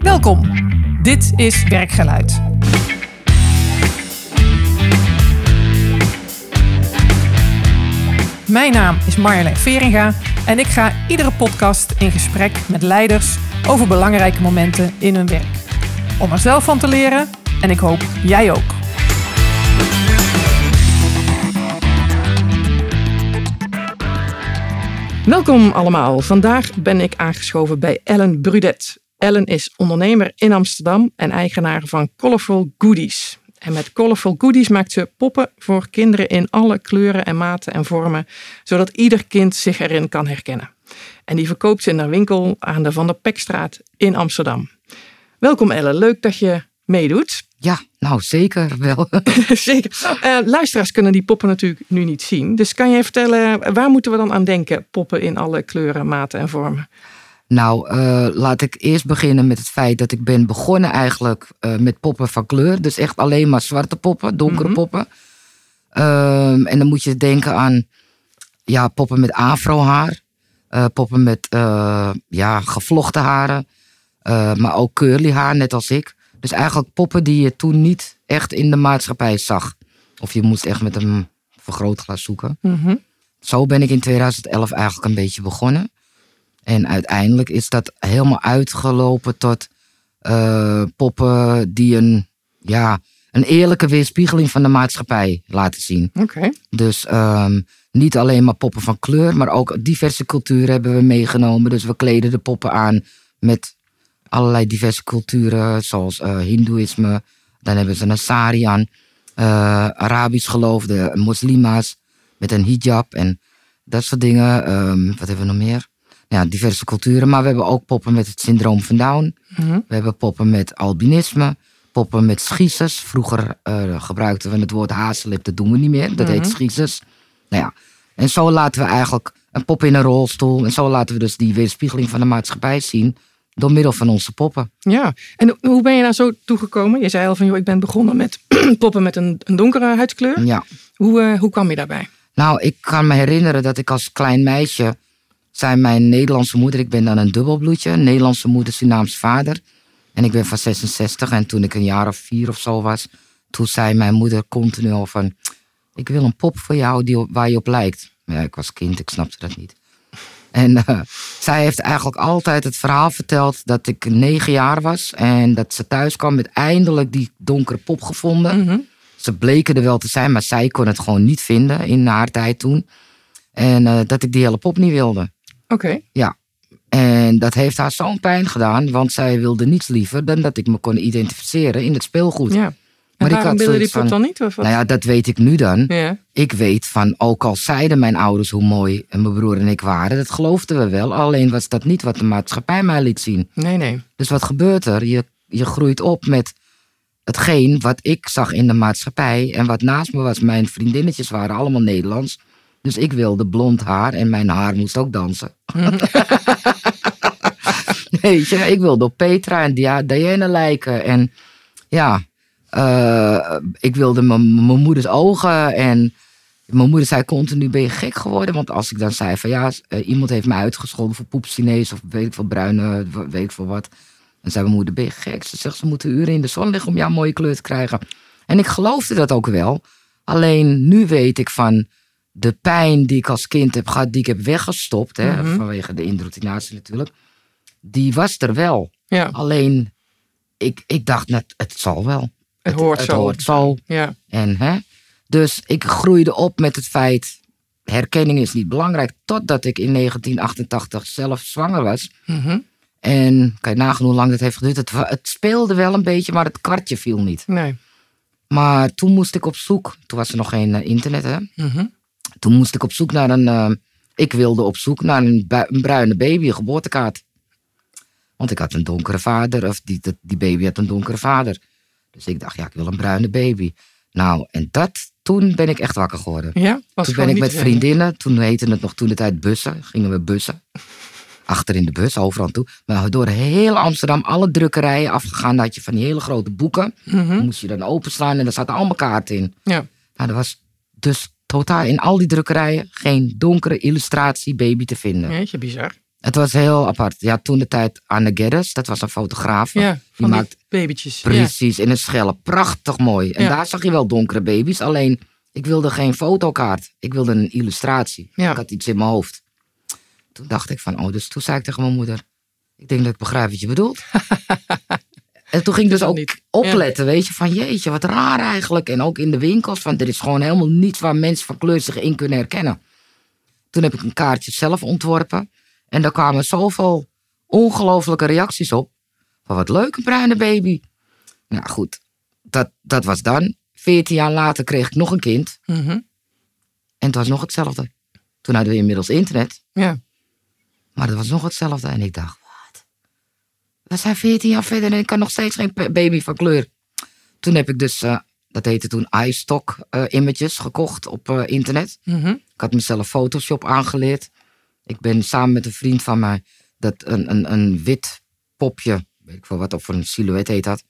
Welkom. Dit is Werkgeluid. Mijn naam is Marjolein Veringa en ik ga iedere podcast in gesprek met leiders over belangrijke momenten in hun werk. Om er zelf van te leren en ik hoop jij ook. Welkom allemaal. Vandaag ben ik aangeschoven bij Ellen Brudet. Ellen is ondernemer in Amsterdam en eigenaar van Colorful Goodies. En met Colorful Goodies maakt ze poppen voor kinderen in alle kleuren en maten en vormen, zodat ieder kind zich erin kan herkennen. En die verkoopt ze in haar winkel aan de Van der Pekstraat in Amsterdam. Welkom Ellen, leuk dat je meedoet. Ja, nou zeker wel. zeker. Uh, luisteraars kunnen die poppen natuurlijk nu niet zien. Dus kan jij vertellen, waar moeten we dan aan denken? Poppen in alle kleuren, maten en vormen. Nou, uh, laat ik eerst beginnen met het feit dat ik ben begonnen eigenlijk uh, met poppen van kleur. Dus echt alleen maar zwarte poppen, donkere mm -hmm. poppen. Um, en dan moet je denken aan ja, poppen met afrohaar. Uh, poppen met ja, gevlochten haren. maar ook curly haar, net als ik. Dus eigenlijk poppen die je toen niet echt in de maatschappij zag. Of je moest echt met een vergrootglas zoeken. Mhm. Mm -hmm. Zo ben ik in 2011 eigenlijk een beetje begonnen. En uiteindelijk is dat helemaal uitgelopen tot uh, poppen die een, ja, een eerlijke weerspiegeling van de maatschappij laten zien. Okay. Dus um, niet alleen maar poppen van kleur, maar ook diverse culturen hebben we meegenomen. Dus we kleden de poppen aan met allerlei diverse culturen, zoals uh, Hindoeïsme. Dan hebben ze een sari aan. Uh, Arabisch geloof, de moslima's met een hijab en dat soort dingen. Um, wat hebben we nog meer? Ja, diverse culturen. Maar we hebben ook poppen met het syndroom van Down. Mm -hmm. We hebben poppen met albinisme. Poppen met schiezers. Vroeger uh, gebruikten we het woord hazellip. Dat doen we niet meer. Dat Mhm. heet schiezers. Nou ja. En zo laten we eigenlijk een pop in een rolstoel. En zo laten we dus die weerspiegeling van de maatschappij zien. Door middel van onze poppen. Ja, en hoe ben je daar zo toegekomen? Je zei al van, joh, ik ben begonnen met poppen met een, een donkere huidskleur. Ja. Hoe, uh, hoe kwam je daarbij? Nou, ik kan me herinneren dat ik als klein meisje... zei mijn Nederlandse moeder... ik ben dan een dubbelbloedje. Nederlandse moeder, Surinaams vader. En ik ben van 66. En toen ik een jaar of vier of zo was... toen zei mijn moeder continu al van... ik wil een pop voor jou die, waar je op lijkt. Ja, ik was kind, ik snapte dat niet. En uh, zij heeft eigenlijk altijd het verhaal verteld dat ik negen jaar was. En dat ze thuis kwam met eindelijk die donkere pop gevonden. Mm -hmm. Ze bleken er wel te zijn, maar zij kon het gewoon niet vinden in haar tijd toen. En uh, dat ik die hele pop niet wilde. Oké. Okay. Ja. En dat heeft haar zo'n pijn gedaan, want zij wilde niets liever dan dat ik me kon identificeren in het speelgoed. Ja. En maar waarom wilde die pop van, dan niet? Of wat? Nou ja, dat weet ik nu dan. Ja. Ik weet van, ook al zeiden mijn ouders hoe mooi mijn broer en ik waren, dat geloofden we wel. Alleen was dat niet wat de maatschappij mij liet zien. Nee, nee. Dus wat gebeurt er? Je, je groeit op met hetgeen wat ik zag in de maatschappij. En wat naast me was, mijn vriendinnetjes waren allemaal Nederlands. Dus ik wilde blond haar en mijn haar moest ook dansen. Weet je, ik wilde op Petra en Diana lijken. En ja, uh, ik wilde mijn moeders ogen. En mijn moeder zei continu, ben je gek geworden? Want als ik dan zei van ja, uh, iemand heeft me uitgescholden voor poep Chinees of weet ik veel bruine, weet ik veel wat. En zei mijn moeder, ben je gek? Ze zegt, ze moeten uren in de zon liggen om jouw mooie kleur te krijgen. En ik geloofde dat ook wel. Alleen nu weet ik van de pijn die ik als kind heb gehad, die ik heb weggestopt, hè, Mhm. mm -hmm. vanwege de indoctrinatie natuurlijk, die was er wel. Ja. Alleen, ik, ik dacht, net, het zal wel. Het, hoort het, zo. hoort zo. Ja. En, hè? Dus ik groeide op met het feit, herkenning is niet belangrijk, totdat ik in 1988 zelf zwanger was. Mm -hmm. En kan je nagaan hoe lang dat heeft geduurd. Het, het, speelde wel een beetje, maar het kwartje viel niet. Nee. Maar toen moest ik op zoek. Toen was er nog geen uh, internet, hè? Mm -hmm. Toen moest ik op zoek naar een. Uh, ik wilde op zoek naar een, een, bruine baby, een geboortekaart. Want ik had een donkere vader, of die, die baby had een donkere vader. Dus ik dacht, ja, ik wil een bruine baby. Nou, en dat, toen ben ik echt wakker geworden. Ja, was toen ben ik met vriendinnen, toen heette het nog toen de tijd bussen, gingen we bussen. Achter in de bus, overal toe. Maar door heel Amsterdam, alle drukkerijen afgegaan. Had je van die hele grote boeken. Mm -hmm. moest je dan openslaan en daar zaten allemaal kaarten in. Ja. Nou, er was dus totaal in al die drukkerijen geen donkere illustratie baby te vinden. Jeetje, bizar. Het was heel apart. Ja, toen de tijd Anne Geddes, dat was een fotograaf. Ja, die die maakt babytjes. Ja. precies in een schelle. Prachtig mooi. En Ja. daar zag je wel donkere baby's. Alleen, ik wilde geen fotokaart. Ik wilde een illustratie. Ja. Ik had iets in mijn hoofd. Toen dacht ik van, oh, dus toen zei ik tegen mijn moeder. Ik denk dat ik begrijp wat je bedoelt. en toen ging ik dus ook niet. opletten, weet je, van jeetje, wat raar eigenlijk. En ook in de winkels, van er is gewoon helemaal niets waar mensen van kleur zich in kunnen herkennen. Toen heb ik een kaartje zelf ontworpen. En daar kwamen zoveel ongelofelijke reacties op. Van wat leuk, een bruine baby. Nou goed, dat, dat was dan. Veertien jaar later kreeg ik nog een kind. Mhm. En het was nog hetzelfde. Toen hadden we inmiddels internet. ja. Maar het was nog hetzelfde. En ik dacht, We zijn 14 jaar verder en ik kan nog steeds geen baby van kleur. Toen heb ik dus, eh, dat heette toen iStock eh, images gekocht op eh, internet. Mhm. Ik had mezelf Photoshop aangeleerd. Ik ben samen met een vriend van mij dat een, een, een wit popje, weet ik veel wat, of voor een silhouet heet dat.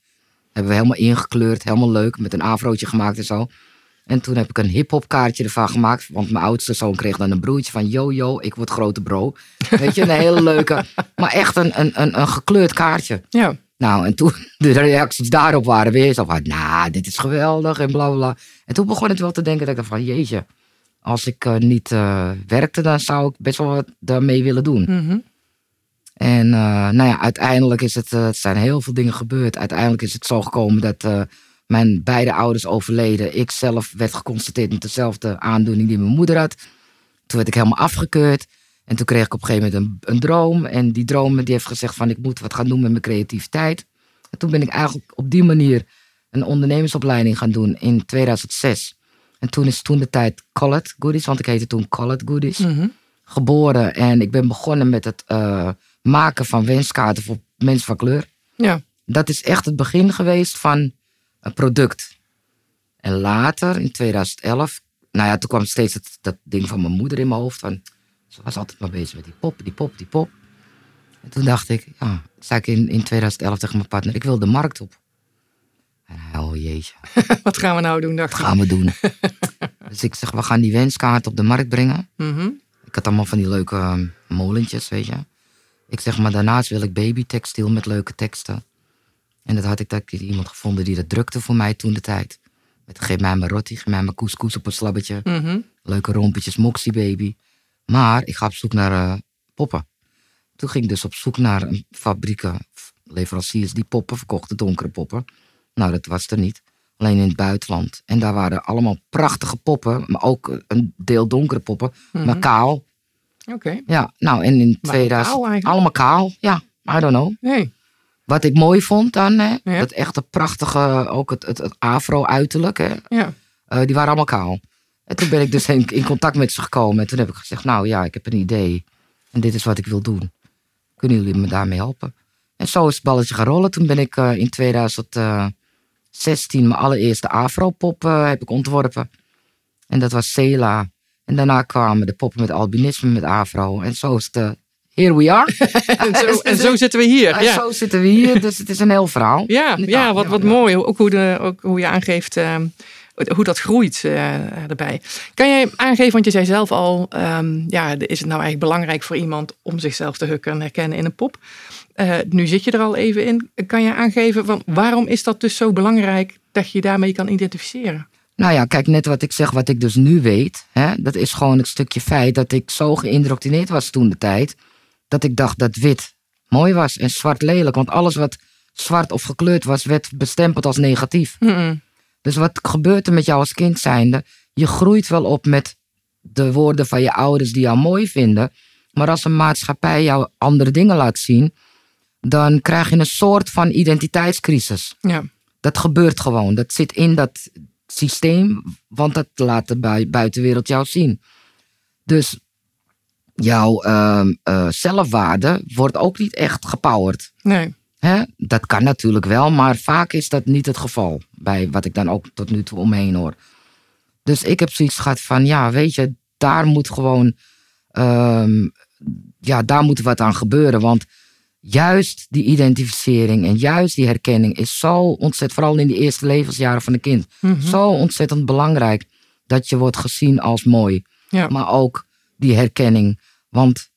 Hebben we helemaal ingekleurd, helemaal leuk, met een afrootje gemaakt en zo. En toen heb ik een hip-hop kaartje ervan gemaakt. Want mijn oudste zoon kreeg dan een broertje van: Yo, yo, ik word grote bro. Weet je, een hele leuke. Maar echt een, een, een, een gekleurd kaartje. Ja. Nou, en toen de reacties daarop waren weer zo van: Nou, dit is geweldig en bla bla. En toen begon ik wel te denken: dat ik dacht van jeetje, als ik eh, niet eh, werkte, dan zou ik best wel wat daarmee willen doen. Mhm. En eh, nou ja, uiteindelijk is het, het zijn heel veel dingen gebeurd. Uiteindelijk is het zo gekomen dat mijn beide ouders overleden. Ik zelf werd geconstateerd met dezelfde aandoening die mijn moeder had. Toen werd ik helemaal afgekeurd. En toen kreeg ik op een gegeven moment een, een droom. En die droom die heeft gezegd van ik moet wat gaan doen met mijn creativiteit. En toen ben ik eigenlijk op die manier een ondernemersopleiding gaan doen in 2006. En toen is toen de tijd Collet Goodies, want ik heette toen Collet Goodies Mhm. geboren en ik ben begonnen met het eh, maken van wenskaarten voor mensen van kleur. Ja. Dat is echt het begin geweest van een product. En later, in 2011, nou ja, toen kwam steeds het, dat ding van mijn moeder in mijn hoofd. Van, ze was altijd maar bezig met die pop, die pop, die pop. En toen dacht ik, ja, zei ik in, in 2011 tegen mijn partner, ik wil de markt op. En hij, oh jeetje, Wat gaan we nou doen, dacht wat ik. gaan we doen? dus ik zeg, we gaan die wenskaart op de markt brengen. Mhm. Ik had allemaal van die leuke ehm, molentjes, weet je. Ik zeg, maar daarnaast wil ik babytextiel met leuke teksten. En dat had ik, dat ik iemand gevonden die dat drukte voor mij toen de tijd. Met geef mij mijn rotti, geef mij mijn couscous op een slabbetje. Mhm. Leuke rompetjes, moxie baby. Maar ik ga op zoek naar eh, poppen. Toen ging ik dus op zoek naar een fabrieken, leveranciers die poppen verkochten, donkere poppen. Nou, dat was er niet. Alleen in het buitenland. En daar waren allemaal prachtige poppen, maar ook een deel donkere poppen, maar kaal. Oké. Ja, nou en in Maar 2000... kaal eigenlijk? allemaal kaal, ja. I don't know. Nee. Wat ik mooi vond dan, hè, Ja. dat echte prachtige, ook het, het, het afro-uiterlijk, hè, Ja. eh, die waren allemaal kaal. En toen ben ik dus in, in contact met ze gekomen. En toen heb ik gezegd, nou ja, ik heb een idee. En dit is wat ik wil doen. Kunnen jullie me daarmee helpen? En zo is het balletje gaan rollen. Toen ben ik eh, in 2016 mijn allereerste afro-pop eh, heb ik ontworpen. En dat was Cela. En daarna kwamen de poppen met albinisme, met afro. En zo is het, here we are. En zo, en zo zitten we hier. En Ja. zo zitten we hier, dus het is een heel verhaal. Ja, ja, wat, ja, wat ja. mooi. Ook hoe, de, ook hoe je aangeeft ehm, hoe dat groeit eh, erbij. Kan jij aangeven, want je zei zelf al, ehm, ja, is het nou eigenlijk belangrijk voor iemand om zichzelf te hukken en herkennen in een pop? Eh, nu zit je er al even in. Kan je aangeven, van, waarom is dat dus zo belangrijk dat je je daarmee kan identificeren? Nou ja, kijk, net wat ik zeg, wat ik dus nu weet. Hè, dat is gewoon het stukje feit dat ik zo geïndoctrineerd was toen de tijd. Dat ik dacht dat wit mooi was en zwart lelijk. Want alles wat zwart of gekleurd was, werd bestempeld als negatief. Dus wat gebeurt er met jou als kind zijnde? Je groeit wel op met de woorden van je ouders die jou mooi vinden. Maar als een maatschappij jou andere dingen laat zien, dan krijg je een soort van identiteitscrisis. Ja. Dat gebeurt gewoon. Dat zit in dat systeem, want dat laat de bui- buitenwereld jou zien. Dus jouw ehm, eh, zelfwaarde wordt ook niet echt gepowerd. Nee. Hè? Dat kan natuurlijk wel, maar vaak is dat niet het geval. Bij wat ik dan ook tot nu toe omheen hoor. Dus ik heb zoiets gehad van, ja, weet je, daar moet gewoon, ehm, ja, daar moet wat aan gebeuren. Want juist die identificering en juist die herkenning is zo ontzettend, vooral in de eerste levensjaren van een kind, Mhm. zo ontzettend belangrijk dat je wordt gezien als mooi. Ja. Maar ook die herkenning. Want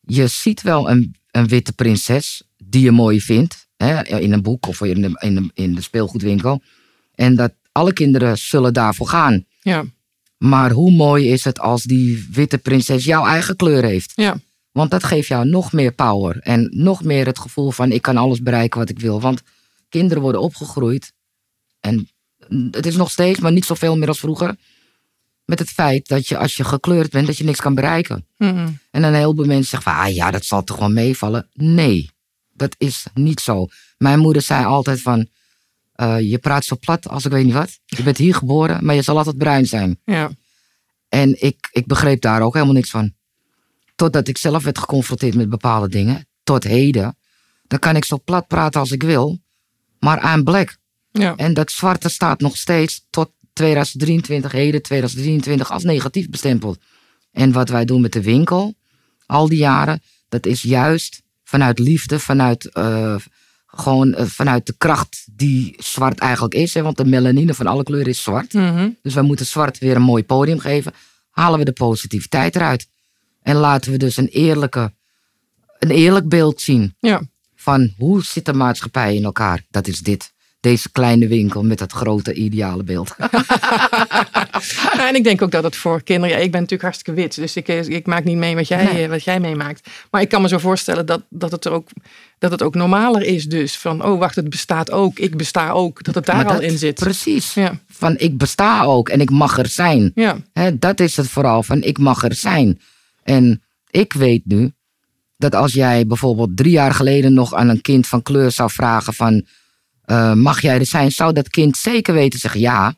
je ziet wel een, een witte prinses die je mooi vindt. Hè, in een boek of in de, in, de, in de speelgoedwinkel. En dat alle kinderen zullen daarvoor gaan. Ja, Maar hoe mooi is het als die witte prinses jouw eigen kleur heeft? ja, Want dat geeft jou nog meer power. En nog meer het gevoel van ik kan alles bereiken wat ik wil. Want kinderen worden opgegroeid. En het is nog steeds, maar niet zoveel meer als vroeger. Met het feit dat je als je gekleurd bent, dat je niks kan bereiken. En een heleboel mensen zeggen van, ah ja, dat zal toch wel meevallen. Nee, dat is niet zo. Mijn moeder zei altijd van, eh, je praat zo plat als ik weet niet wat. Je bent hier geboren, maar je zal altijd bruin zijn. ja, En ik, ik begreep daar ook helemaal niks van. Totdat ik zelf werd geconfronteerd met bepaalde dingen. Tot heden. Dan kan ik zo plat praten als ik wil. Maar I'm black. ja, En dat zwarte staat nog steeds tot 2023, heden 2023, als negatief bestempeld. En wat wij doen met de winkel, al die jaren, dat is juist vanuit liefde, vanuit, eh, gewoon, eh, vanuit de kracht die zwart eigenlijk is. Hè, want de melanine van alle kleuren is zwart. Mhm. Dus wij moeten zwart weer een mooi podium geven. Halen we de positiviteit eruit. En laten we dus een, eerlijke, een eerlijk beeld zien ja. van hoe zit de maatschappij in elkaar. Dat is dit. Deze kleine winkel met dat grote ideale beeld. En ik denk ook dat het voor kinderen. Ja, ik ben natuurlijk hartstikke wit, dus ik, ik maak niet mee wat jij, Nee. eh, wat jij meemaakt. Maar ik kan me zo voorstellen dat, dat, het er ook, dat het ook normaler is, dus van oh wacht, het bestaat ook, ik besta ook, dat het daar al in zit. Precies. Ja, Van ik besta ook en ik mag er zijn. ja, dat is het vooral van ik mag er zijn. En ik weet nu dat als jij bijvoorbeeld drie jaar geleden nog aan een kind van kleur zou vragen van eh, mag jij er zijn, zou dat kind zeker weten zeggen ja.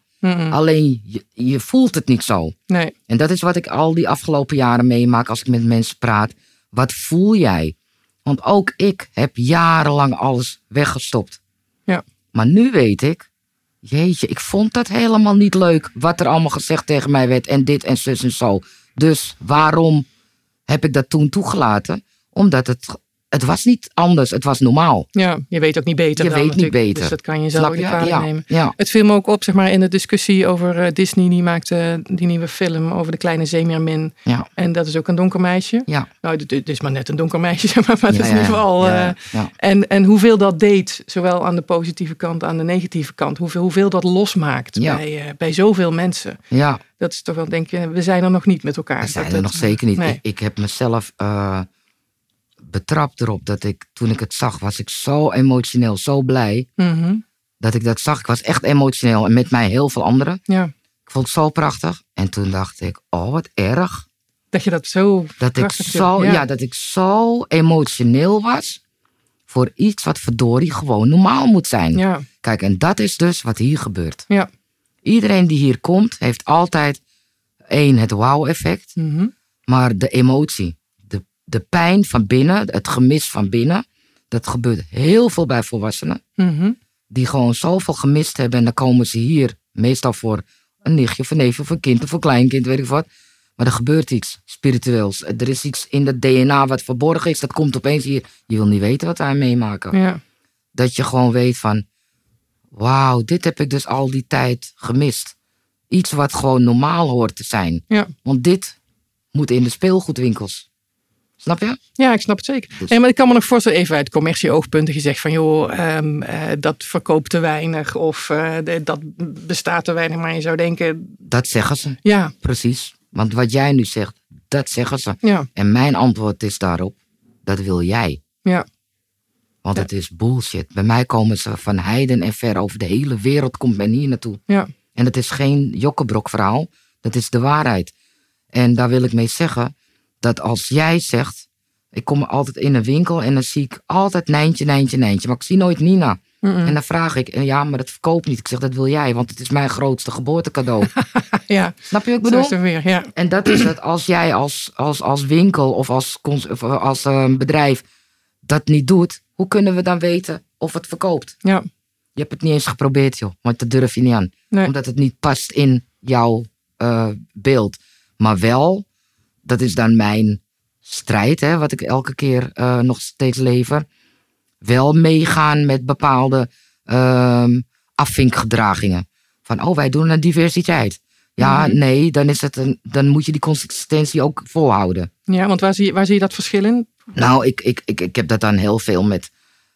Alleen je, je voelt het niet zo. nee, En dat is wat ik al die afgelopen jaren meemaak als ik met mensen praat. Wat voel jij? Want ook ik heb jarenlang alles weggestopt. ja, Maar nu weet ik, jeetje, ik vond dat helemaal niet leuk. Wat er allemaal gezegd tegen mij werd en dit en zus en zo. Dus waarom heb ik dat toen toegelaten? Omdat het, het was niet anders, het was normaal. ja, je weet ook niet beter. Je dan weet niet natuurlijk. beter. Dus dat kan je zelf niet Ja, nemen. ja. Het viel me ook op, zeg maar, in de discussie over eh, Disney. Die maakte die nieuwe film over de kleine zeemeermin. Ja, En dat is ook een donker meisje. ja. Nou, dit, dit is maar net een donker meisje, zeg maar, maar het is in ieder geval... eh, en, en hoeveel dat deed, zowel aan de positieve kant, aan de negatieve kant. Hoeveel, hoeveel dat losmaakt bij, eh, bij zoveel mensen. ja. Dat is toch wel, denk je, we zijn er nog niet met elkaar. We zijn Dat- er dat- nog zeker niet. Nee. Ik, ik heb mezelf betrapt erop dat ik, toen ik het zag, was ik zo emotioneel, zo blij Mhm. dat ik dat zag. Ik was echt emotioneel en met mij heel veel anderen. Ja, Ik vond het zo prachtig. En toen dacht ik, oh wat erg. dat je dat zo Dat ik, zo, vindt. ja. dat ik zo emotioneel was voor iets wat verdorie gewoon normaal moet zijn. ja, Kijk, en dat is dus wat hier gebeurt. ja. Iedereen die hier komt, heeft altijd één, het wauw-effect. Mhm. Maar de emotie, de, pijn van binnen, het gemis van binnen, dat gebeurt heel veel bij volwassenen. Mhm. Die gewoon zoveel gemist hebben en dan komen ze hier, meestal voor een nichtje een of een kind of een kleinkind, weet ik wat. Maar er gebeurt iets spiritueels. Er is iets in het DNA wat verborgen is, dat komt opeens hier. Je wil niet weten wat wij meemaken. ja, Dat je gewoon weet van, wauw, dit heb ik dus al die tijd gemist. Iets wat gewoon normaal hoort te zijn. ja. Want dit moet in de speelgoedwinkels. Snap je? Ja, ik snap het zeker. Dus- Nee, maar ik kan me nog voorstellen, even uit commercie-oogpunten gezegd van joh, ehm, eh, dat verkoopt te weinig of eh, de- dat bestaat te weinig. Maar je zou denken, Dat zeggen ze, ja, precies. Want wat jij nu zegt, dat zeggen ze. ja, En mijn antwoord is daarop, dat wil jij. ja, Want Ja. het is bullshit. Bij mij komen ze van heiden en ver over de hele wereld komt men hier naartoe. ja, En dat is geen jokkebrok verhaal. Dat is de waarheid. En daar wil ik mee zeggen dat als jij zegt... Ik kom altijd in een winkel en dan zie ik altijd Nijntje, Nijntje, Nijntje. Maar ik zie nooit Nina. En dan vraag ik, ja, maar dat verkoopt niet. Ik zeg, dat wil jij, want het is mijn grootste geboortecadeau. ja, Snap je wat ik zo bedoel? is het weer, ja, En dat is het, als jij als, als, als winkel of als, of als eh, bedrijf dat niet doet, hoe kunnen we dan weten of het verkoopt? ja, Je hebt het niet eens geprobeerd, joh, want dat durf je niet aan. nee, Omdat het niet past in jouw eh, beeld. Maar wel, dat is dan mijn strijd, hè, wat ik elke keer eh, nog steeds lever. Wel meegaan met bepaalde ehm afvinkgedragingen. Van, oh, wij doen een diversiteit. Ja, Mhm. nee, dan, is het een, dan moet je die consistentie ook volhouden. Ja, want waar zie, je, waar zie je dat verschil in? Nou, ik, ik, ik, ik heb dat dan heel veel met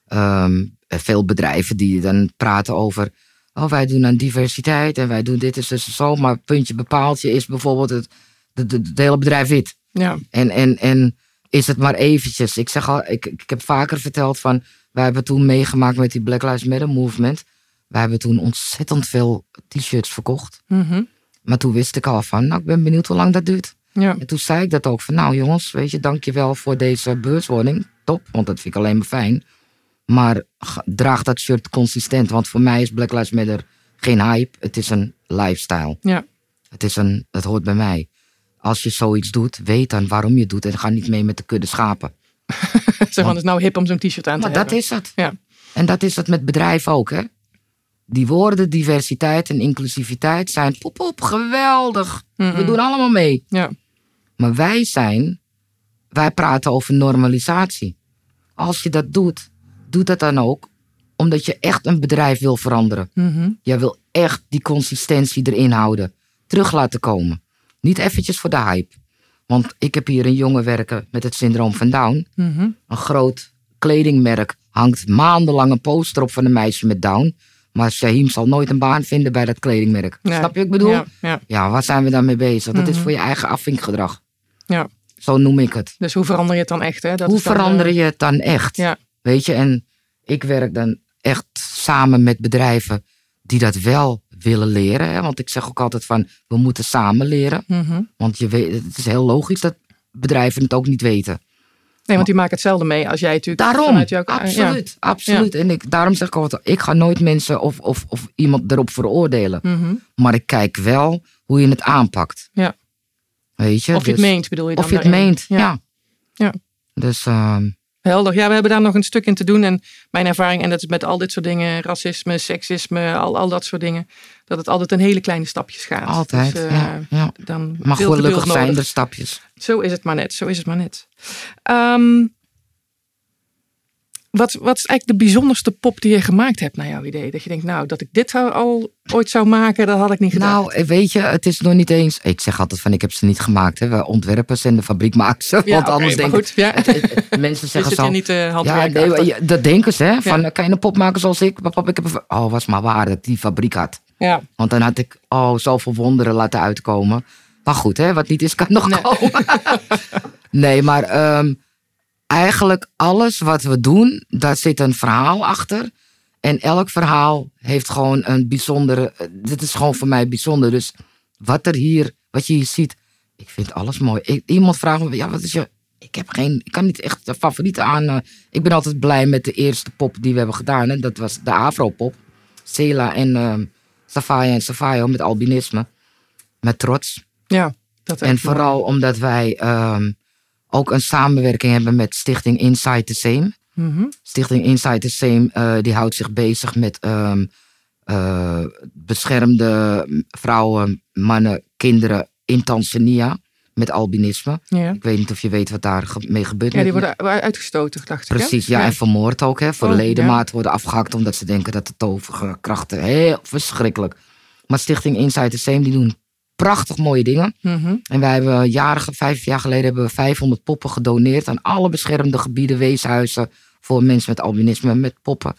ehm, veel bedrijven die dan praten over. Oh, wij doen aan diversiteit en wij doen dit is dus zo. Maar puntje bepaaltje is bijvoorbeeld het, het, hele bedrijf wit. Ja, En, en, en is het maar eventjes. Ik zeg al, ik, ik heb vaker verteld van. Wij hebben toen meegemaakt met die Black Lives Matter movement. Wij hebben toen ontzettend veel t-shirts verkocht. Mhm. Maar toen wist ik al van, nou, ik ben benieuwd hoe lang dat duurt. ja. En toen zei ik dat ook van, nou jongens, weet je, dankjewel voor deze bewustwording. Top, want dat vind ik alleen maar fijn. Maar draag dat shirt consistent, want voor mij is Black Lives Matter geen hype. Het is een lifestyle. ja. Het, is een, het hoort bij mij. Als je zoiets doet, weet dan waarom je doet en ga niet mee met de kudde schapen. Zeg maar, het is nou hip om zo'n t-shirt aan te Maar hebben. dat is het. Ja. En dat is het met bedrijven ook, hè. Die woorden diversiteit en inclusiviteit zijn poep, poep geweldig. We doen allemaal mee. Ja, Maar wij zijn, wij praten over normalisatie. Als je dat doet, doe dat dan ook omdat je echt een bedrijf wil veranderen. Mhm. Jij wil echt die consistentie erin houden. Terug laten komen. Niet eventjes voor de hype. Want ik heb hier een jongen werken met het syndroom van Down. Mhm. Een groot kledingmerk hangt maandenlang een poster op van een meisje met Down. Maar Shahim zal nooit een baan vinden bij dat kledingmerk. Nee. Snap je wat ik bedoel? Ja, ja, Ja, waar zijn we dan mee bezig? Dat is Mhm. voor je eigen afvinkgedrag. ja. Zo noem ik het. Dus hoe verander je het dan echt? Hè? Dat Hoe verander eh, je het dan echt? Ja. Weet je, en ik werk dan echt samen met bedrijven die dat wel willen leren. Hè? Want ik zeg ook altijd van, we moeten samen leren. mhm. Want je weet, het is heel logisch dat bedrijven het ook niet weten. Nee, want die maken hetzelfde mee als jij natuurlijk. Daarom, vanuit jouw- ja. absoluut, absoluut. En ik, daarom zeg ik altijd, ik ga nooit mensen of, of, of iemand erop veroordelen. Mhm. Maar ik kijk wel hoe je het aanpakt. Ja. Weet je? Of je het dus- meent, bedoel je dan? Of je het meent, ja. Ja. Dus ehm, Helder. Ja, we hebben daar nog een stuk in te doen. En mijn ervaring, en dat is met al dit soort dingen, racisme, seksisme, al, al dat soort dingen, dat het altijd in hele kleine stapjes gaat. altijd, Dus, eh, ja, ja. Dan veel gelukkig zijn stapjes. Zo is het maar net. Zo is het maar net. Ehm, wat, wat is eigenlijk de bijzonderste pop die je gemaakt hebt naar jouw idee? Dat je denkt, nou, dat ik dit zou, al ooit zou maken, dat had ik niet gedaan. Nou, eh, weet je, het is nog niet eens. Ik zeg altijd van ik heb ze niet gemaakt. Hè. We ontwerpen ze en de fabriek maakt ze. ja, want anders denk ik. goed. Ja. mensen zeggen zo. niet uh, Ja, nee, dat denken ze. Hè? Van, Ja. kan je een pop maken zoals ik? Pap, ik heb een, oh, was maar waar dat ik die fabriek had. Ja. Want dan had ik oh, zoveel wonderen laten uitkomen. Maar goed, hè, wat niet is, kan nog Nee. komen. nee, maar ehm, eigenlijk alles wat we doen, daar zit een verhaal achter. En elk verhaal heeft gewoon een bijzondere. eh, Dit is gewoon voor mij bijzonder. Dus wat er hier, wat je hier ziet, ik vind alles mooi. Ik- iemand vraagt me, ja, wat is je. Ik heb geen, ik kan niet echt een favoriete aan. eh, ik ben altijd blij met de eerste pop die we hebben gedaan. En dat was de Afro-pop. Cela en ehm Safaya en Safayo met albinisme. Met trots. ja, dat En mooi. vooral omdat wij ehm, ook een samenwerking hebben met Stichting Inside the Same. Mhm. Stichting Inside the Same eh, die houdt zich bezig met eh, beschermde vrouwen, mannen, kinderen in Tanzania met albinisme. Ja. Ik weet niet of je weet wat daar mee gebeurt. ja, die worden uitgestoten, dacht ik. Precies, ja, en vermoord ook. Hè, voor Oh, worden afgehakt omdat ze denken dat de toverkrachten heel verschrikkelijk. Maar Stichting Inside the Same die doen prachtig mooie dingen. Mhm. En wij hebben jaren, vijf jaar geleden hebben we 500 poppen gedoneerd aan alle beschermde gebieden, weeshuizen voor mensen met albinisme met poppen.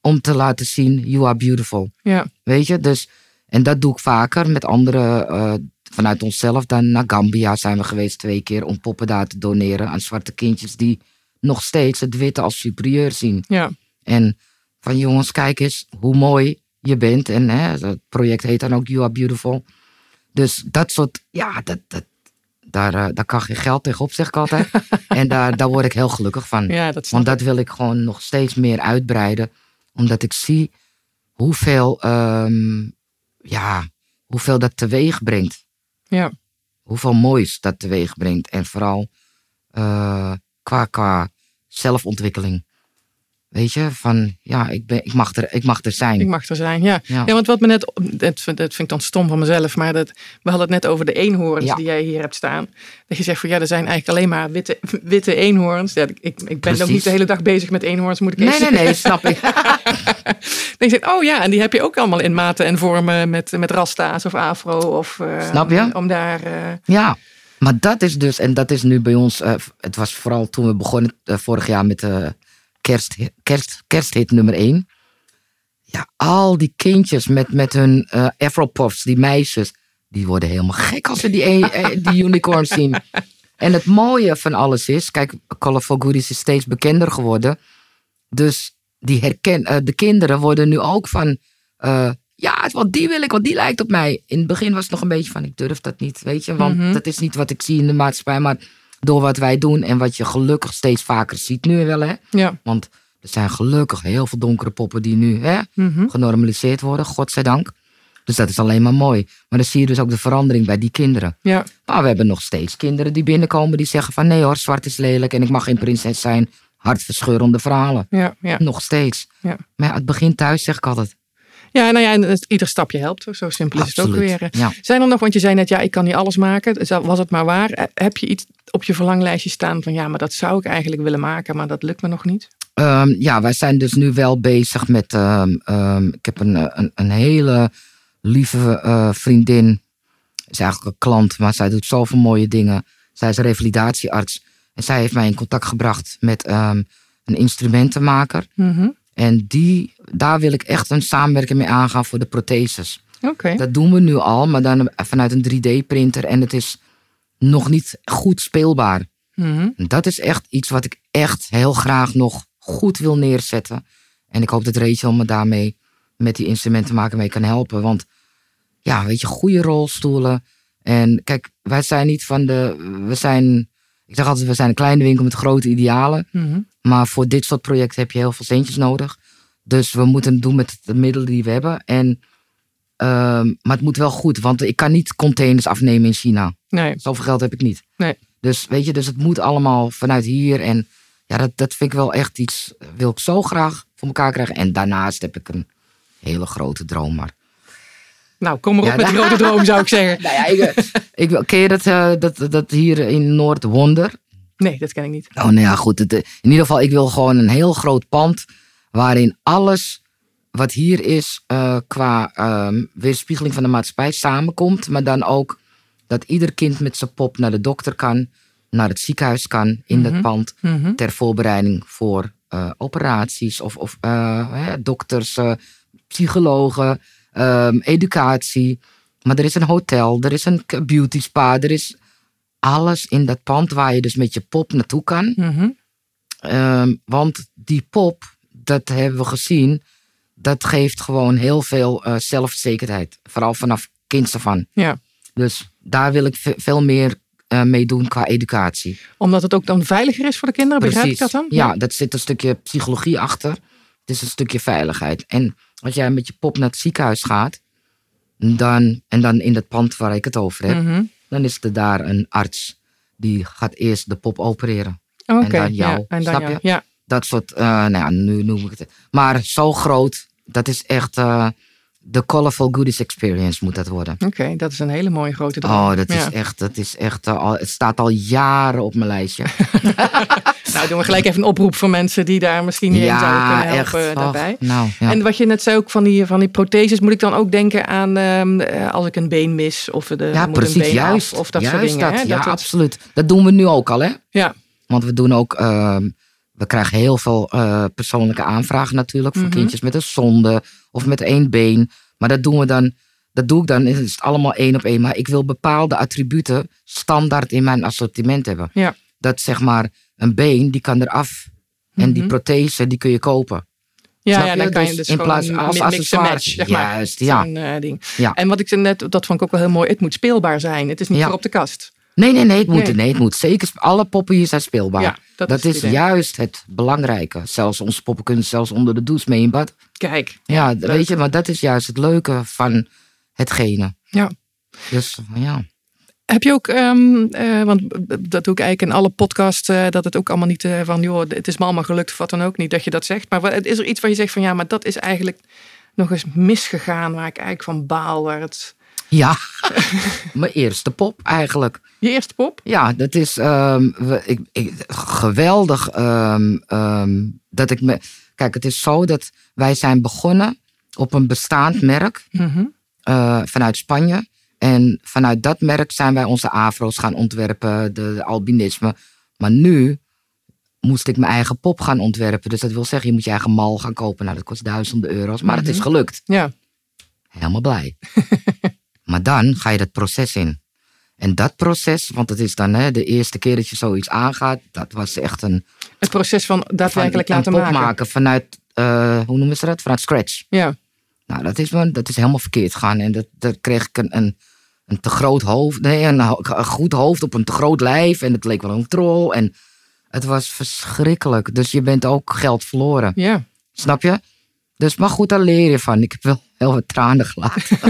Om te laten zien, you are beautiful. Ja, Weet je, dus, en dat doe ik vaker met anderen eh, vanuit onszelf. Dan naar Gambia zijn we geweest twee keer om poppen daar te doneren aan zwarte kindjes die nog steeds het witte als superieur zien. ja, En van jongens, kijk eens hoe mooi je bent. En hè, het project heet dan ook You Are Beautiful. Dus dat soort, ja, dat, dat, daar, eh, daar kan geen geld tegenop, zeg ik altijd. en daar, daar word ik heel gelukkig van. ja, dat snap Want dat wil ik gewoon nog steeds meer uitbreiden. Omdat ik zie hoeveel, ehm, ja, hoeveel dat teweeg brengt. Ja, Hoeveel moois dat teweeg brengt. En vooral eh, qua, qua zelfontwikkeling. Weet je, van ja, ik, ben, ik, mag, er, ik mag er zijn. ik mag er zijn. Ja. Ja. Ja, want wat me net, dat vind, dat vind ik dan stom van mezelf, maar dat, we hadden het net over de eenhoorns Ja. die jij hier hebt staan. Dat je zegt van ja, er zijn eigenlijk alleen maar witte, witte eenhoorns. Ja, ik, ik ben ook Precies. niet de hele dag bezig met eenhoorns, moet ik Nee, even nee, nee, snap ik. Dan denk je, oh ja, en die heb je ook allemaal in maten en vormen met, met rasta's of afro. Of, eh, Snap je? Om daar... eh, Ja, maar dat is dus, en dat is nu bij ons, eh, het was vooral toen we begonnen vorig jaar met de kerst, kerst, kersthit nummer 1. Ja, al die kindjes met, met hun eh afropuffs, die meisjes, die worden helemaal gek als ze die, een- eh, die unicorn zien. En het mooie van alles is, kijk, Colorful Goodies is steeds bekender geworden. Dus die herken, eh, de kinderen worden nu ook van, eh, ja, want die wil ik, want die lijkt op mij. In het begin was het nog een beetje van, ik durf dat niet, weet je. Want Mhm. dat is niet wat ik zie in de maatschappij. Maar door wat wij doen en wat je gelukkig steeds vaker ziet nu wel, hè. ja. Want er zijn gelukkig heel veel donkere poppen die nu hè, Mhm. genormaliseerd worden, godzijdank. Dus dat is alleen maar mooi. Maar dan zie je dus ook de verandering bij die kinderen. ja. Maar we hebben nog steeds kinderen die binnenkomen die zeggen van nee hoor, zwart is lelijk en ik mag geen prinses zijn. Hartverscheurende verhalen. Ja, ja. Nog steeds. Ja. Maar ja, het begint thuis, zeg ik altijd. Ja, nou ja, en het- ieder stapje helpt. Zo simpel is het ook weer. ja. Zijn er nog, want je zei net, ja, ik kan niet alles maken. Was het maar waar? Eh, Heb je iets op je verlanglijstje staan van, ja, maar dat zou ik eigenlijk willen maken, maar dat lukt me nog niet? Ehm, ja, wij zijn dus nu wel bezig met. ehm, ehm, ik heb een, eh, een, een hele lieve eh, vriendin. Is eigenlijk een klant, maar zij doet zoveel mooie dingen. Zij is een revalidatiearts. En zij heeft mij in contact gebracht met een instrumentenmaker. Mhm. En die, daar wil ik echt een samenwerking mee aangaan voor de protheses. Oké. Dat doen we nu al, maar dan vanuit een 3D-printer. En het is nog niet goed speelbaar. Mhm. Dat is echt iets wat ik echt heel graag nog goed wil neerzetten. En ik hoop dat Rachel me daarmee met die instrumentenmaker mee kan helpen. Want ja, weet je, goede rolstoelen. En kijk, wij zijn niet van de. We zijn. Ik zeg altijd, we zijn een kleine winkel met grote idealen. Mhm. Maar voor dit soort projecten heb je heel veel centjes nodig. Dus we moeten het doen met de middelen die we hebben. En, ehm, maar het moet wel goed, want ik kan niet containers afnemen in China. Nee. Zoveel geld heb ik niet. Nee. Dus weet je, dus het moet allemaal vanuit hier. En ja, dat, dat vind ik wel echt iets, wil ik zo graag voor elkaar krijgen. En daarnaast heb ik een hele grote droom. Maar Nou, kom maar op Ja, met die grote droom, zou ik zeggen. nou ja, ik, ik, wil- ken je dat, eh, dat, dat hier in Noord Wonder? Nee, dat ken ik niet. Oh, nou ja, goed. Het, eh, in ieder geval, ik wil gewoon een heel groot pand. waarin alles wat hier is. eh, qua ehm, weerspiegeling van de maatschappij samenkomt. Maar dan ook dat ieder kind met zijn pop naar de dokter kan. naar het ziekenhuis kan in dat pand. Mhm. ter voorbereiding voor eh, operaties. of, of eh, hè, dokters, psychologen, ehm, educatie. Maar er is een hotel, er is een beauty spa, er is alles in dat pand waar je dus met je pop naartoe kan. Mhm. Ehm, want die pop, dat hebben we gezien, dat geeft gewoon heel veel eh, zelfzekerheid. Vooral vanaf kinds af aan. Ja. Dus daar wil ik ve- veel meer eh, mee doen qua educatie. Omdat het ook dan veiliger is voor de kinderen, begrijp ik dat dan? Ja, dat zit een stukje psychologie achter. Het is een stukje veiligheid. En als jij met je pop naar het ziekenhuis gaat, dan, en dan in dat pand waar ik het over heb, Mhm. Dan is er daar een arts die gaat eerst de pop opereren. Oké, dan jou, ja, en dan snap je? Ja, Dat soort, eh, nou ja, nu noem ik het. Maar zo groot, dat is echt eh, de Colorful Goodies Experience moet dat worden. oké, dat is een hele mooie grote droom. Oh, dat is Ja. echt, dat is echt, eh, al, het staat al jaren op mijn lijstje. Nou, doen we gelijk even een oproep voor mensen die daar misschien niet in zouden kunnen helpen echt. daarbij. Och, nou, ja. En wat je net zei ook van die, van die protheses, moet ik dan ook denken aan ehm, eh, als ik een been mis of de ja, moet een precies, been juist. af of dat juist soort dingen. Dat, hè? ja, Dat absoluut. Dat doen we nu ook al, hè? ja, Want we doen ook, ehm, we krijgen heel veel eh, persoonlijke aanvragen natuurlijk voor Mhm. kindjes met een zonde of met één been. Maar dat doen we dan, dat doe ik dan, is het allemaal één op één. Maar ik wil bepaalde attributen standaard in mijn assortiment hebben. Ja. Dat zeg maar een been, die kan eraf. En die Mhm. prothese, die kun je kopen. ja, ja dan kan je Dus dus in plaats- als accessoires. match, zeg maar. Juist, ja. Zo'n, eh, ding. Ja. En wat ik net, dat vond ik ook wel heel mooi, het moet speelbaar zijn. Het is niet Ja. voor op de kast. Nee, nee, nee, het moet, Nee. nee. het moet zeker. Alle poppen hier zijn speelbaar. Ja, dat, dat is, het juist het belangrijke. Zelfs onze poppen kunnen zelfs onder de douche mee in bad. Kijk, Ja, leuk. weet je, maar dat is juist het leuke van hetgene. Ja. Dus ja. Heb je ook, ehm, eh, want dat doe ik eigenlijk in alle podcasts, eh, dat het ook allemaal niet eh, van, joh, het is me allemaal gelukt of wat dan ook niet, dat je dat zegt. Maar wat- is er iets waar je zegt van, ja, maar dat is eigenlijk nog eens misgegaan, waar ik eigenlijk van baal, waar het... Ja, mijn eerste pop eigenlijk. Je eerste pop? Ja, dat is ehm, ik, ik, geweldig ehm, ehm, dat ik me. Kijk, het is zo dat wij zijn begonnen op een bestaand merk Mhm. eh, vanuit Spanje. En vanuit dat merk zijn wij onze afro's gaan ontwerpen, de, de albinisme. Maar nu moest ik mijn eigen pop gaan ontwerpen. Dus dat wil zeggen, je moet je eigen mal gaan kopen. Nou, dat kost duizenden euro's. Maar het is gelukt. Ja. Helemaal blij. maar dan ga je dat proces in. En dat proces, want het is dan hè, de eerste keer dat je zoiets aangaat. Dat was echt een, Het proces van daadwerkelijk laten maken. maken vanuit, eh, hoe noemen ze dat? Vanuit scratch. Ja. Nou, dat is, dat is helemaal verkeerd gegaan. En dat, daar kreeg ik een, een, een te groot hoofd. Nee, een, een goed hoofd op een te groot lijf. En het leek wel een troll. En het was verschrikkelijk. Dus je bent ook geld verloren. Ja. Snap je? Dus, maar goed, daar leer je van. Ik heb wel heel wat tranen gelaten.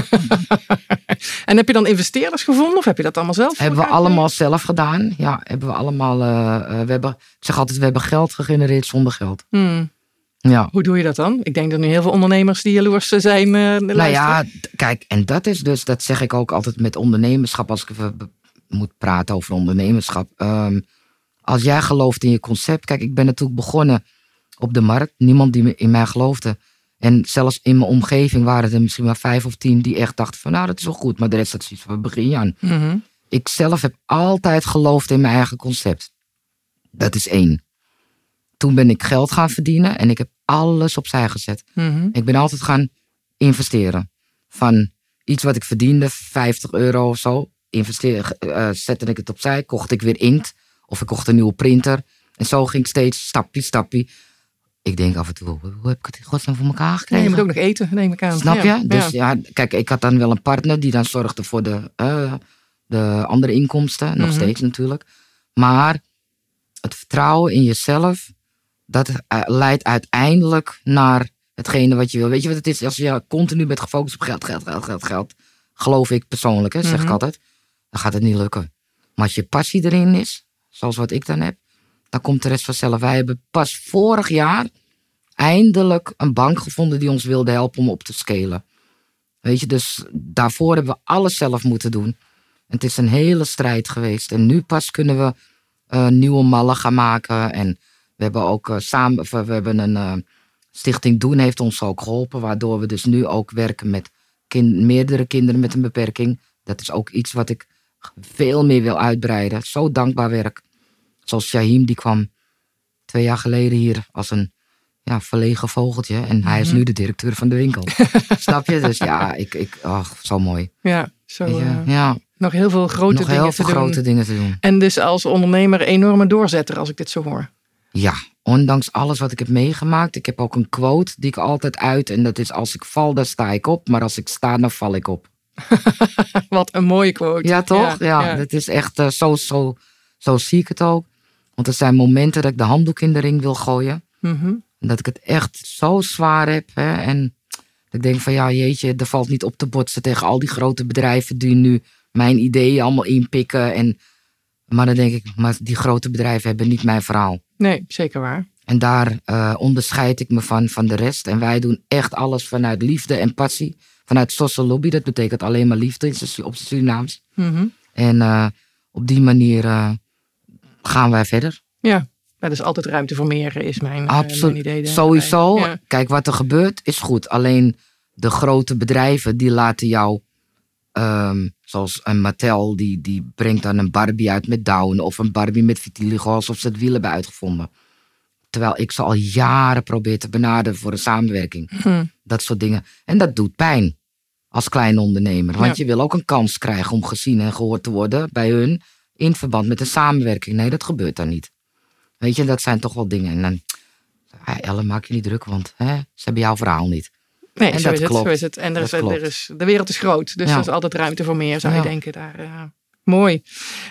En heb je dan investeerders gevonden of heb je dat allemaal zelf? hebben we allemaal zelf gedaan. Ja, hebben we allemaal. eh, eh, we hebben, ik zeg altijd, we hebben geld gegenereerd zonder geld. Hmm. Ja. Hoe doe je dat dan? Ik denk dat nu heel veel ondernemers die jaloers zijn. eh Nou luisteren. ja, kijk, en dat is dus, dat zeg ik ook altijd met ondernemerschap, als ik even moet praten over ondernemerschap. Ehm, als jij gelooft in je concept, kijk, ik ben natuurlijk begonnen op de markt, niemand die me- in mij geloofde. En zelfs in mijn omgeving waren er misschien maar vijf of tien die echt dachten van, nou, dat is wel goed, maar de rest dat is iets van begin je aan. Mhm. Ik zelf heb altijd geloofd in mijn eigen concept. Dat is één. Toen ben ik geld gaan verdienen en ik heb alles opzij gezet. Mhm. Ik ben altijd gaan investeren. Van iets wat ik verdiende, 50 euro of zo, investeer, eh, zette ik het opzij, kocht ik weer inkt of ik kocht een nieuwe printer. En zo ging ik steeds stapje, stapje. Ik denk af en toe, hoe heb ik het in godsnaam voor elkaar Nee, gekregen? je moet ook nog eten, neem ik aan. Snap Ja, je? Dus ja. kijk, ik had dan wel een partner die dan zorgde voor de, eh, de andere inkomsten. Nog Mhm. steeds natuurlijk. Maar het vertrouwen in jezelf, dat eh, leidt uiteindelijk naar hetgene wat je wil. Weet je wat het is? Als je continu bent gefocust op geld, geld, geld, geld, geld. Geloof ik persoonlijk, hè, zeg ik Mhm. altijd. Dan gaat het niet lukken. Maar als je passie erin is, zoals wat ik dan heb, dan komt de rest vanzelf. Wij hebben pas vorig jaar eindelijk een bank gevonden die ons wilde helpen om op te scalen. Weet je, dus daarvoor hebben we alles zelf moeten doen. Het is een hele strijd geweest. En nu pas kunnen we eh, nieuwe mallen gaan maken. En we hebben ook eh, samen, we hebben een eh, stichting Doen heeft ons ook geholpen. Waardoor we dus nu ook werken met kin- meerdere kinderen met een beperking. Dat is ook iets wat ik veel meer wil uitbreiden. Zo dankbaar werk. Zoals Shahim, die kwam twee jaar geleden hier als een ja, verlegen vogeltje. En hij is nu de directeur van de winkel. Snap je? Dus ja, ik, ik, ach, zo mooi. Ja, zo, je? eh, ja, nog heel veel grote nog dingen heel te veel doen. grote dingen te doen. En dus als ondernemer enorme doorzetter als ik dit zo hoor. Ja, ondanks alles wat ik heb meegemaakt. Ik heb ook een quote die ik altijd uit. En dat is als ik val, dan sta ik op. Maar als ik sta, dan val ik op. Wat een mooie quote. Ja, toch? Ja, ja. dat is echt eh, zo, zo, zo zie ik het ook. Want er zijn momenten dat ik de handdoek in de ring wil gooien. Mhm. En dat ik het echt zo zwaar heb. Hè? En ik denk van ja, jeetje, er valt niet op te botsen tegen al die grote bedrijven die nu mijn ideeën allemaal inpikken. En, maar dan denk ik, maar die grote bedrijven hebben niet mijn verhaal. Nee, zeker waar. En daar eh, onderscheid ik me van, van de rest. En wij doen echt alles vanuit liefde en passie. Vanuit Social Lobby, dat betekent alleen maar liefde op Surinaams. Mhm. En eh, op die manier eh, gaan wij verder. Ja, er is altijd ruimte voor meer, is mijn, eh, mijn Absoluut. idee. Sowieso. Ja. Kijk, wat er gebeurt is goed. Alleen de grote bedrijven die laten jou, ehm, zoals een Mattel, die, die brengt dan een Barbie uit met Down of een Barbie met vitiligo alsof ze het wiel hebben uitgevonden. Terwijl ik ze al jaren probeer te benaderen voor een samenwerking. Hm. Dat soort dingen. En dat doet pijn als kleine ondernemer. Want Ja. je wil ook een kans krijgen om gezien en gehoord te worden bij hun in verband met een samenwerking. Nee, dat gebeurt dan niet. Weet je, dat zijn toch wel dingen. En dan, ja, Ellen, maak je niet druk, want hè, ze hebben jouw verhaal niet. Nee, En zo dat is, het, klopt. zo is het. En er is, er is, de wereld is groot, dus Ja. er is altijd ruimte voor meer, zou je denken. Daar, eh, mooi.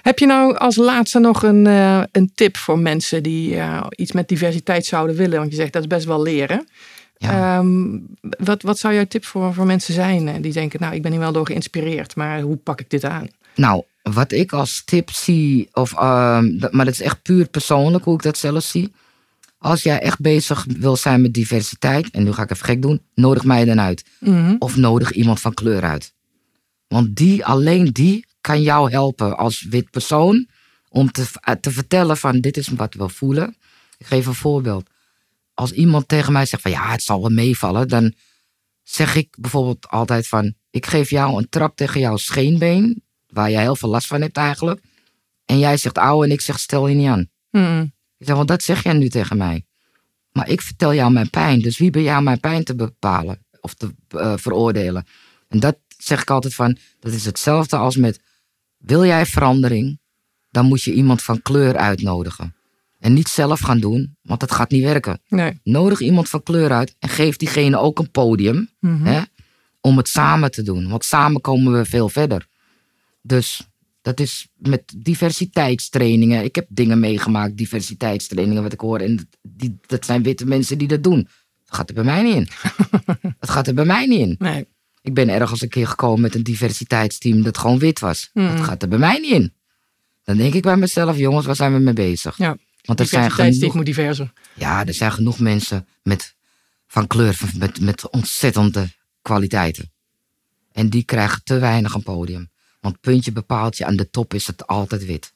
Heb je nou als laatste nog een, eh, een tip voor mensen die eh, iets met diversiteit zouden willen? Want je zegt dat is best wel leren. Ja. Ehm, wat, wat zou jouw tip voor, voor mensen zijn die denken, nou, ik ben hier wel door geïnspireerd, maar hoe pak ik dit aan? Nou, wat ik als tip zie, of, dat- maar dat is echt puur persoonlijk hoe ik dat zelf zie. Als jij echt bezig wil zijn met diversiteit, en nu ga ik even gek doen, nodig mij dan uit. Mhm. Of nodig iemand van kleur uit. Want die, alleen die kan jou helpen als wit persoon om te, eh, te vertellen van dit is wat we voelen. Ik geef een voorbeeld. Als iemand tegen mij zegt van ja, het zal wel meevallen, dan zeg ik bijvoorbeeld altijd van, ik geef jou een trap tegen jouw scheenbeen, waar jij heel veel last van hebt eigenlijk. En jij zegt ouwe en ik zeg stel je niet aan. Mm. Ik zeg, want dat zeg jij nu tegen mij. Maar ik vertel jou mijn pijn, dus wie ben jij om mijn pijn te bepalen of te eh, veroordelen? En dat zeg ik altijd van, dat is hetzelfde als met, wil jij verandering, dan moet je iemand van kleur uitnodigen. En niet zelf gaan doen, want dat gaat niet werken. Nee. Nodig iemand van kleur uit en geef diegene ook een podium Mhm. hè, om het samen te doen. Want samen komen we veel verder. Dus dat is met diversiteitstrainingen. Ik heb dingen meegemaakt, diversiteitstrainingen, wat ik hoor. En die, dat zijn witte mensen die dat doen. Dat gaat er bij mij niet in. dat gaat er bij mij niet in. Nee. Ik ben ergens een keer gekomen met een diversiteitsteam dat gewoon wit was. Dat gaat er bij mij niet in. Dan denk ik bij mezelf, jongens, waar zijn we mee bezig? Ja. Want er zijn genoeg, moet diverser. ja, er zijn genoeg mensen met, van kleur, met, met ontzettende kwaliteiten. En die krijgen te weinig een podium. Want puntje bepaalt je, aan de top is het altijd wit.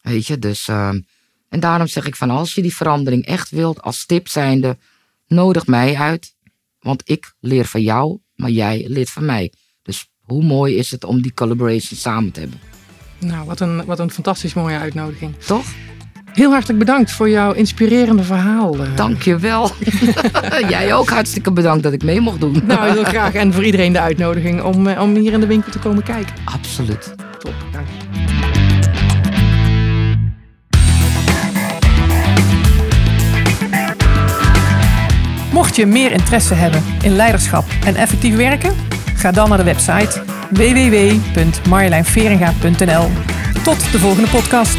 Weet je, dus. ehm, en daarom zeg ik van als je die verandering echt wilt, als tip zijnde, nodig mij uit. Want ik leer van jou, maar jij leert van mij. Dus hoe mooi is het om die collaboration samen te hebben? Nou, wat een, wat een fantastisch mooie uitnodiging. Toch? Heel hartelijk bedankt voor jouw inspirerende verhaal. eh. Dank je wel. jij ook hartstikke bedankt dat ik mee mocht doen. Nou, heel graag. En voor iedereen de uitnodiging om, eh, om hier in de winkel te komen kijken. Absoluut. Top, dank. Mocht je meer interesse hebben in leiderschap en effectief werken, ga dan naar de website www.marjolijnveringa.nl. Tot de volgende podcast.